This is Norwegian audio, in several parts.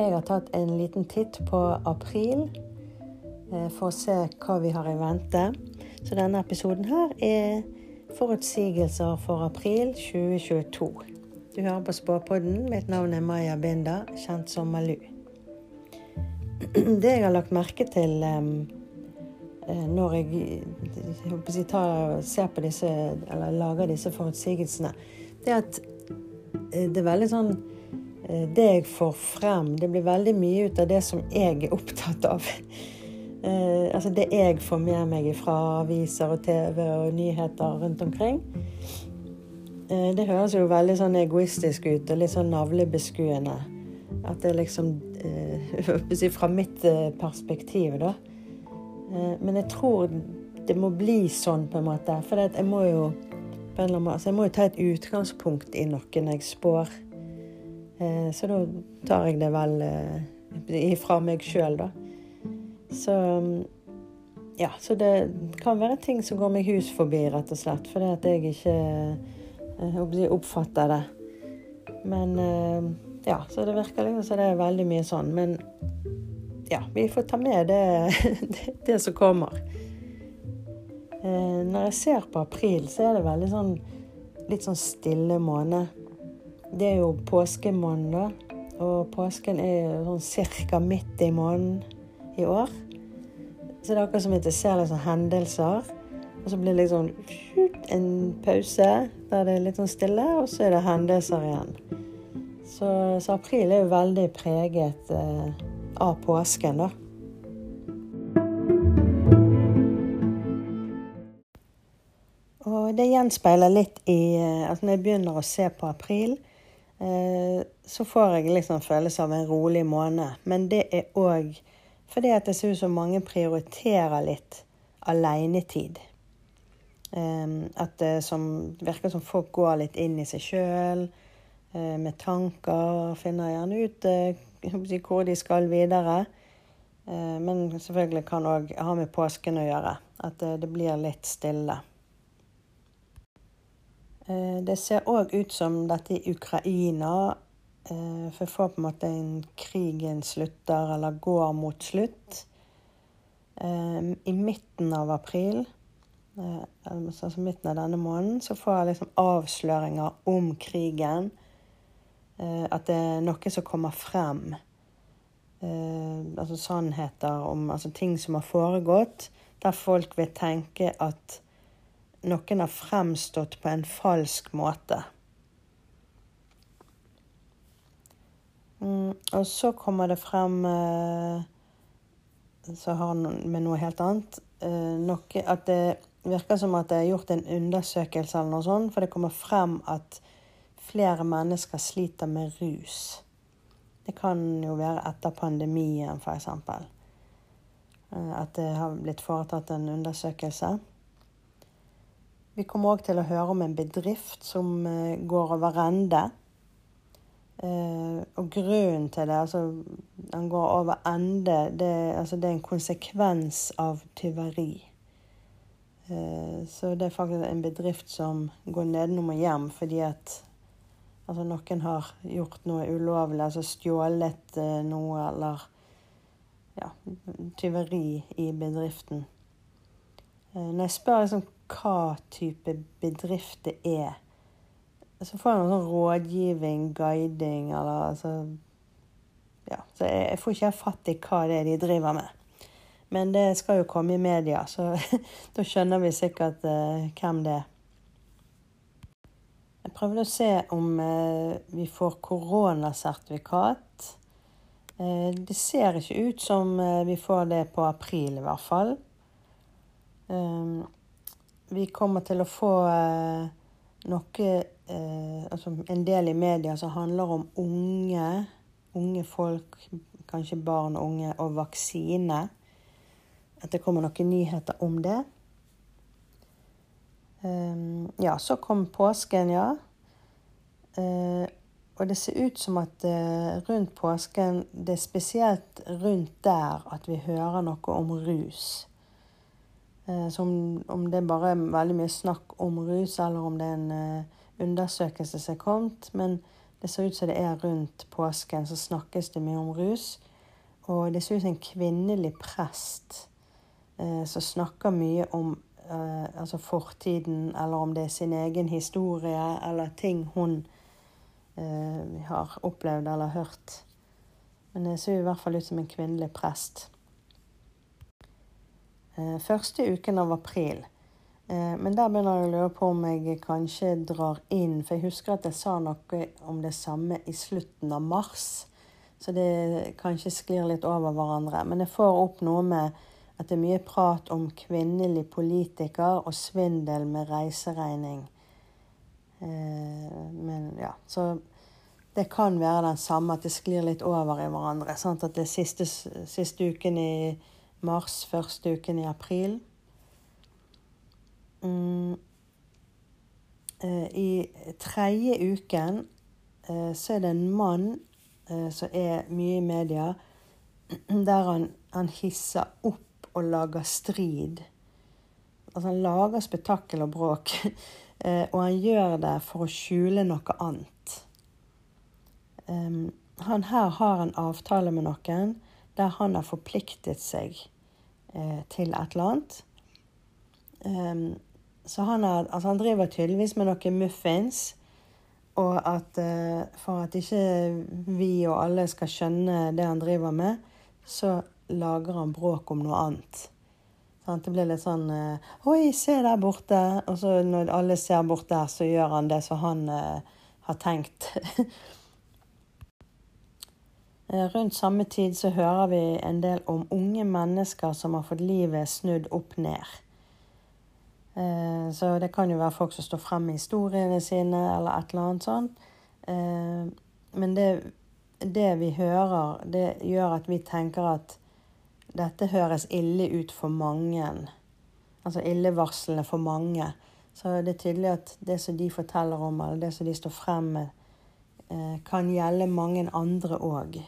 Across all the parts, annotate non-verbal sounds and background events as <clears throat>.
Jeg har tatt en liten titt på april eh, for å se hva vi har i vente. Så denne episoden her er forutsigelser for april 2022. Du hører på Spåpodden. Mitt navn er Maja Binda, kjent som Malu. Det jeg har lagt merke til um, når jeg, jeg tar, ser på disse, eller lager disse forutsigelsene, det er at det er veldig sånn Eh, det jeg får frem, det blir veldig mye ut av det som jeg er opptatt av. Eh, altså det jeg får med meg fra aviser og TV og nyheter rundt omkring. Eh, det høres jo veldig sånn egoistisk ut og litt sånn navlebeskuende. At det liksom <laughs> Fra mitt perspektiv, da. Men jeg tror det må bli sånn, på en måte. For jeg må jo på en eller annen altså jeg må jo ta et utgangspunkt i noe når jeg spår. Eh, så da tar jeg det vel eh, ifra meg sjøl, da. Så ja, så det kan være ting som går meg hus forbi, rett og slett. Fordi at jeg ikke eh, oppfatter det. Men ja, så det virker liksom som det er veldig mye sånn. Men ja, vi får ta med det, <laughs> det, det som kommer. Når jeg ser på april, så er det veldig sånn litt sånn stille måned. Det er jo påskemåned, og påsken er sånn cirka midt i måneden i år. Så det er akkurat som at jeg ser litt sånn hendelser, og så blir det liksom en pause der det er litt sånn stille, og så er det hendelser igjen. Så, så april er jo veldig preget eh, av påsken, da. Og det gjenspeiler litt i Altså når jeg begynner å se på april, så får jeg liksom følelse av en rolig måned. Men det er òg fordi at det ser ut som mange prioriterer litt alenetid. At det som, virker som folk går litt inn i seg sjøl eh, med tanker. Finner gjerne ut <laughs> hvor de skal videre. Eh, men selvfølgelig kan òg ha med påsken å gjøre. At det blir litt stille. Eh, det ser òg ut som dette i Ukraina For jeg får på en måte en krigen slutter, eller går mot slutt. Eh, I midten av april, altså midten av denne måneden, så får jeg liksom avsløringer om krigen. At det er noe som kommer frem. Altså sannheter om altså ting som har foregått, der folk vil tenke at noen har fremstått på en falsk måte. Mm, og så kommer det frem eh, Så har han med noe helt annet. Eh, noe, at det virker som at det er gjort en undersøkelse eller noe sånt, for det kommer frem at flere mennesker sliter med rus. Det kan jo være etter pandemien, f.eks. Eh, at det har blitt foretatt en undersøkelse. Vi kommer òg til å høre om en bedrift som eh, går over ende. Eh, og grunnen til det, altså den går over ende, det, altså, det er en konsekvens av tyveri. Eh, så det er faktisk en bedrift som går nedenom og hjem fordi at altså, noen har gjort noe ulovlig, altså stjålet noe eller ja, tyveri i bedriften. Når jeg spør liksom hva type bedrift det er. Så får jeg noe sånn rådgivning, guiding eller altså Ja. Så jeg, jeg får ikke fatt i hva det er de driver med. Men det skal jo komme i media, så <laughs> da skjønner vi sikkert uh, hvem det er. Jeg prøvde å se om uh, vi får koronasertifikat. Uh, det ser ikke ut som vi får det på april, i hvert fall. Um, vi kommer til å få eh, noe eh, Altså en del i media som handler om unge, unge folk, kanskje barn og unge, og vaksine. At det kommer noen nyheter om det. Um, ja, så kom påsken, ja. Uh, og det ser ut som at rundt påsken Det er spesielt rundt der at vi hører noe om rus. Eh, som om det bare er veldig mye snakk om rus, eller om det er en eh, undersøkelse som er kommet. Men det ser ut som det er rundt påsken, så snakkes det mye om rus. Og det ser ut som en kvinnelig prest eh, som snakker mye om eh, altså fortiden, eller om det er sin egen historie, eller ting hun eh, har opplevd eller hørt. Men det ser i hvert fall ut som en kvinnelig prest. Eh, første uken av april Eh, men der begynner jeg å lure på om jeg kanskje drar inn For jeg husker at jeg sa noe om det samme i slutten av mars. Så det kanskje sklir litt over hverandre. Men jeg får opp noe med at det er mye prat om kvinnelig politiker og svindel med reiseregning. Eh, men ja, så det kan være den samme, at det sklir litt over i hverandre. Sant? At det siste, siste uken i mars, første uken i april. Mm, eh, I tredje uken eh, så er det en mann eh, som er mye i media, <clears throat> der han, han hisser opp og lager strid. Altså han lager spetakkel og bråk. <laughs> og han gjør det for å skjule noe annet. han her har en avtale med noen der han har forpliktet seg til et eller annet. Så han, er, altså han driver tydeligvis med noen muffins. Og at uh, for at ikke vi og alle skal skjønne det han driver med, så lager han bråk om noe annet. Sånn, det blir litt sånn uh, Oi, se der borte. Og så når alle ser bort der, så gjør han det som han uh, har tenkt. <laughs> Rundt samme tid så hører vi en del om unge mennesker som har fått livet snudd opp ned. Eh, så det kan jo være folk som står frem med historiene sine, eller et eller annet sånt. Eh, men det, det vi hører, det gjør at vi tenker at dette høres ille ut for mange. Altså illevarslende for mange. Så det er tydelig at det som de forteller om, eller det som de står frem med, eh, kan gjelde mange andre òg.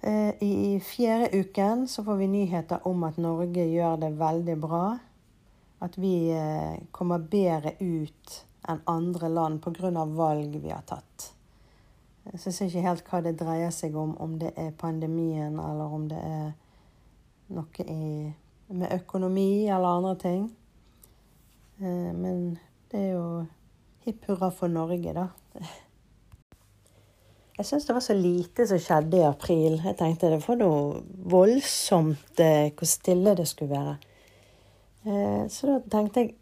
Eh, I fjerde uken så får vi nyheter om at Norge gjør det veldig bra. At vi eh, kommer bedre ut enn andre land pga. valg vi har tatt. Så jeg ser ikke helt hva det dreier seg om, om det er pandemien eller om det er noe i, med økonomi eller andre ting. Eh, men det er jo hipp hurra for Norge, da. <laughs> Jeg syns det var så lite som skjedde i april. Jeg tenkte det var noe voldsomt eh, hvor stille det skulle være. Eh, så da tenkte jeg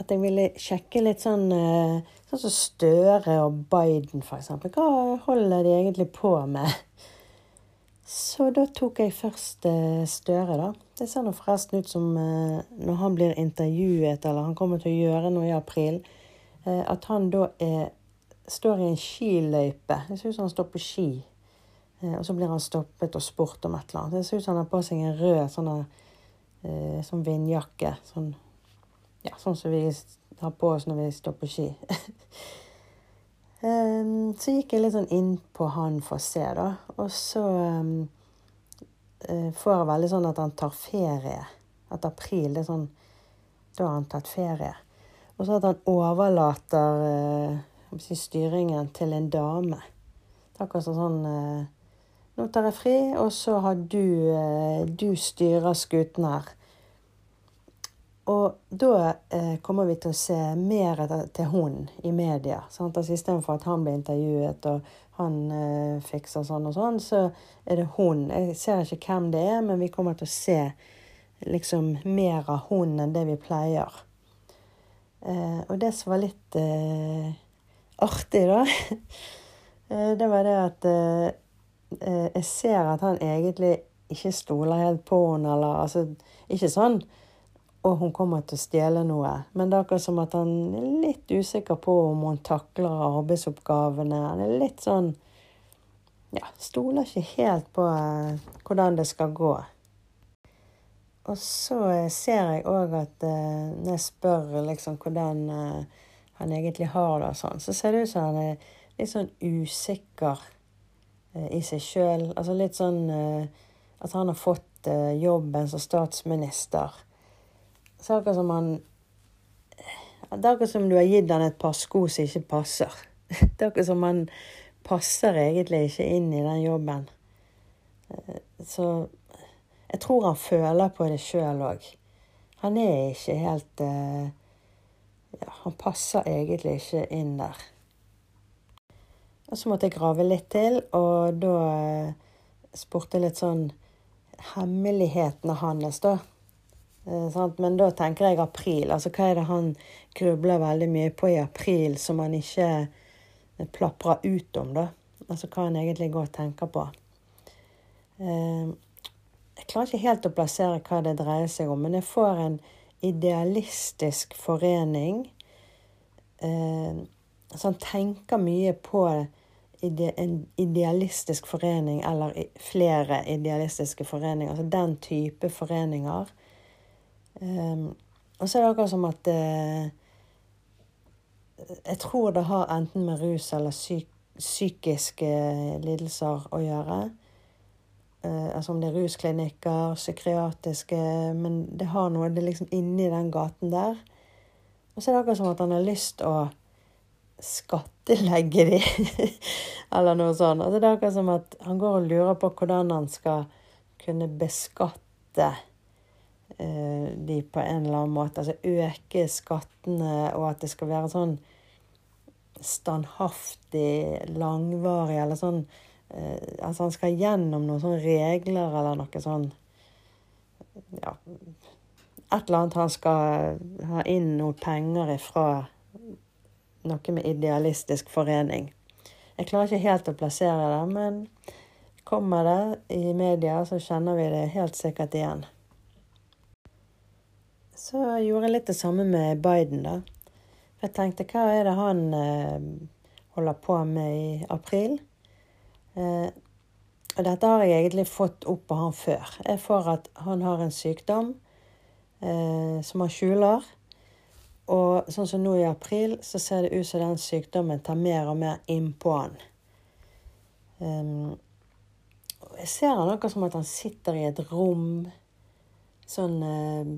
at jeg ville sjekke litt sånn eh, Sånn som Støre og Biden, f.eks. Hva holder de egentlig på med? Så da tok jeg først Støre, da. Det ser nå forresten ut som når han blir intervjuet, eller han kommer til å gjøre noe i april, at han da er står i en skiløype. Det ser ut som han står på ski. Eh, og så blir han stoppet og spurt om et eller annet. Det ser ut som han har på seg en rød sånne, eh, sånn vindjakke. Sånn, ja, sånn som vi har på oss når vi står på ski. um, <laughs> så gikk jeg litt sånn inn på han for å se, da. Og så um, får jeg veldig sånn at han tar ferie. At april det er sånn Da har han tatt ferie. Og så at han overlater si, styringen til en dame. Det er akkurat sånn eh, Nå tar jeg fri, og så har du eh, Du styrer skuten her. Og da eh, kommer vi til å se mer til hun i media. Sant? Altså Istedenfor at han blir intervjuet og han fikser sånn og sånn, så er det hun. Jeg ser ikke hvem det er, men vi kommer til å se liksom mer av hun enn det vi pleier. Eh, og det som var litt eh, artig, da, <laughs> eh, det var det at eh, eh, jeg ser at han egentlig ikke stoler helt på henne, eller altså Ikke sånn og hun kommer til å stjele noe. Men det er akkurat som at han er litt usikker på om hun takler arbeidsoppgavene. Han er litt sånn Ja, stoler ikke helt på hvordan det skal gå. Og så ser jeg òg at når jeg spør liksom hvordan han egentlig har det sånn, så ser det ut som han er litt sånn usikker eh, i seg sjøl. Altså litt sånn eh, at han har fått eh, jobben som statsminister. Så akkurat som han Det er akkurat som du har gitt han et par sko som ikke passer. <laughs> Det er akkurat som han passer egentlig ikke inn i den jobben. Så jeg tror han føler på det sjøl òg. Han er ikke helt ja, Han passer egentlig ikke inn der. Og så måtte jeg grave litt til, og da eh, spurte jeg litt sånn Hemmelighetene hans, da. Eh, Men da tenker jeg april. Altså hva er det han grubler veldig mye på i april som han ikke eh, plaprer ut om, da? Altså hva han egentlig går og tenker på. Jeg klarer ikke helt å plassere hva det dreier seg om, men jeg får en idealistisk forening. eh, som tenker mye på en idealistisk forening eller flere idealistiske foreninger. Altså den type foreninger. Eh, og så er det akkurat som at eh, Jeg tror det har enten med rus eller psyk psykiske lidelser å gjøre. Uh, altså om det er rusklinikker, psykiatriske Men det har noe Det er liksom inni den gaten der. Og så er det akkurat som at han har lyst å skattelegge de, <laughs> eller noe sånt. Altså, det er akkurat som at han går og lurer på hvordan han skal kunne beskatte eh, de på en eller annen måte. Altså øke skattene, og at det skal være sånn standhaftig, langvarig, eller sånn Altså han skal gjennom noen sånne regler eller noe sånn Ja, et eller annet han skal ha inn noen penger ifra noe med idealistisk forening. Jeg klarer ikke helt å plassere det, men kommer det i media, så kjenner vi det helt sikkert igjen. Så gjorde jeg litt det samme med Biden, da. Jeg tenkte hva er det han eh, holder på med i april? Eh, og dette har jeg egentlig fått opp på han før. Jeg får at han har en sykdom eh, som han skjuler. Og sånn som nå i april, så ser det ut som den sykdommen tar mer og mer innpå han. Um, jeg ser han akkurat som at han sitter i et rom sånn uh,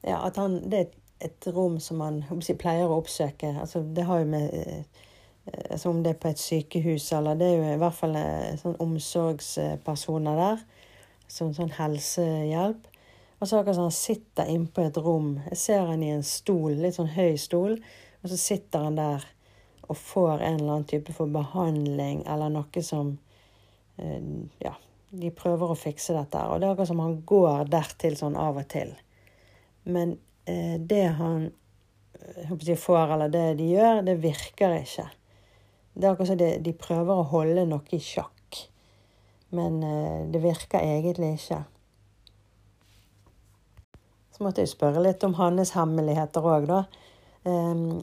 Ja, at han Det er et, rom som han jeg, pleier å oppsøke. Altså, det har jo med uh, altså Om det er på et sykehus eller Det er jo i hvert fall uh, sånn omsorgspersoner der. Som sånn helsehjelp. Og så akkurat sånn, han sitter innpå et rom. Jeg ser han i en stol, litt sånn høy stol, og så sitter han der og får en eller annen type for behandling eller noe som eh, Ja, de prøver å fikse dette. Og det er akkurat som han går dertil sånn av og til. Men eh, det han jeg eh, får, eller det de gjør, det virker ikke. Det er akkurat som de, prøver å holde noe i sjakk. Men eh, det virker egentlig ikke. Så måtte jeg spørre litt om hans hemmeligheter òg, da. Um,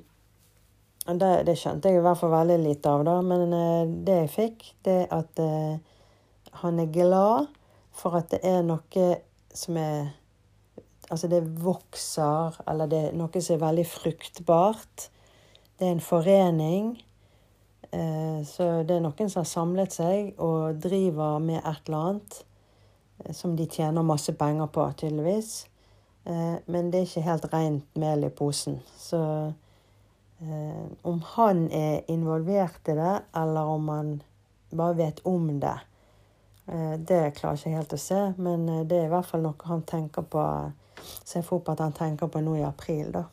det, det, skjønte jeg i hvert fall veldig lite av, da. Men uh, det jeg fikk, det er at uh, han er glad for at det er noe som er Altså det vokser, eller det er noe som er veldig fruktbart. Det er en forening. Uh, så det er noen som har samlet seg og driver med et eller annet som de tjener masse penger på, tydeligvis. Eh, men det er ikke helt rent mel i posen. Så eh, om han er involvert i det, eller om han bare vet om det, eh, det klarer jeg ikke helt å se. Men det er i hvert fall noe han tenker på. Så jeg får håpe at han tenker på nå i april, da.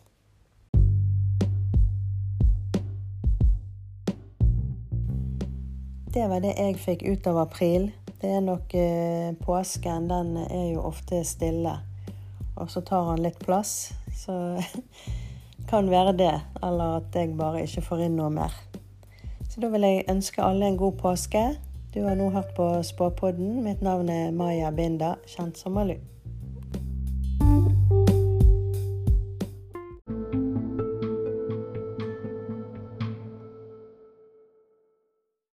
Det var det jeg fikk ut av april. Det er nok eh, påsken. Den er jo ofte stille og så tar han litt plass. Så <laughs> kan være det, eller at jeg bare ikke får inn noe mer. Så da vil jeg ønske alle en god påske. Du har nå hørt på Spåpodden. Mitt navn er Maya Binda, kjent som Malu.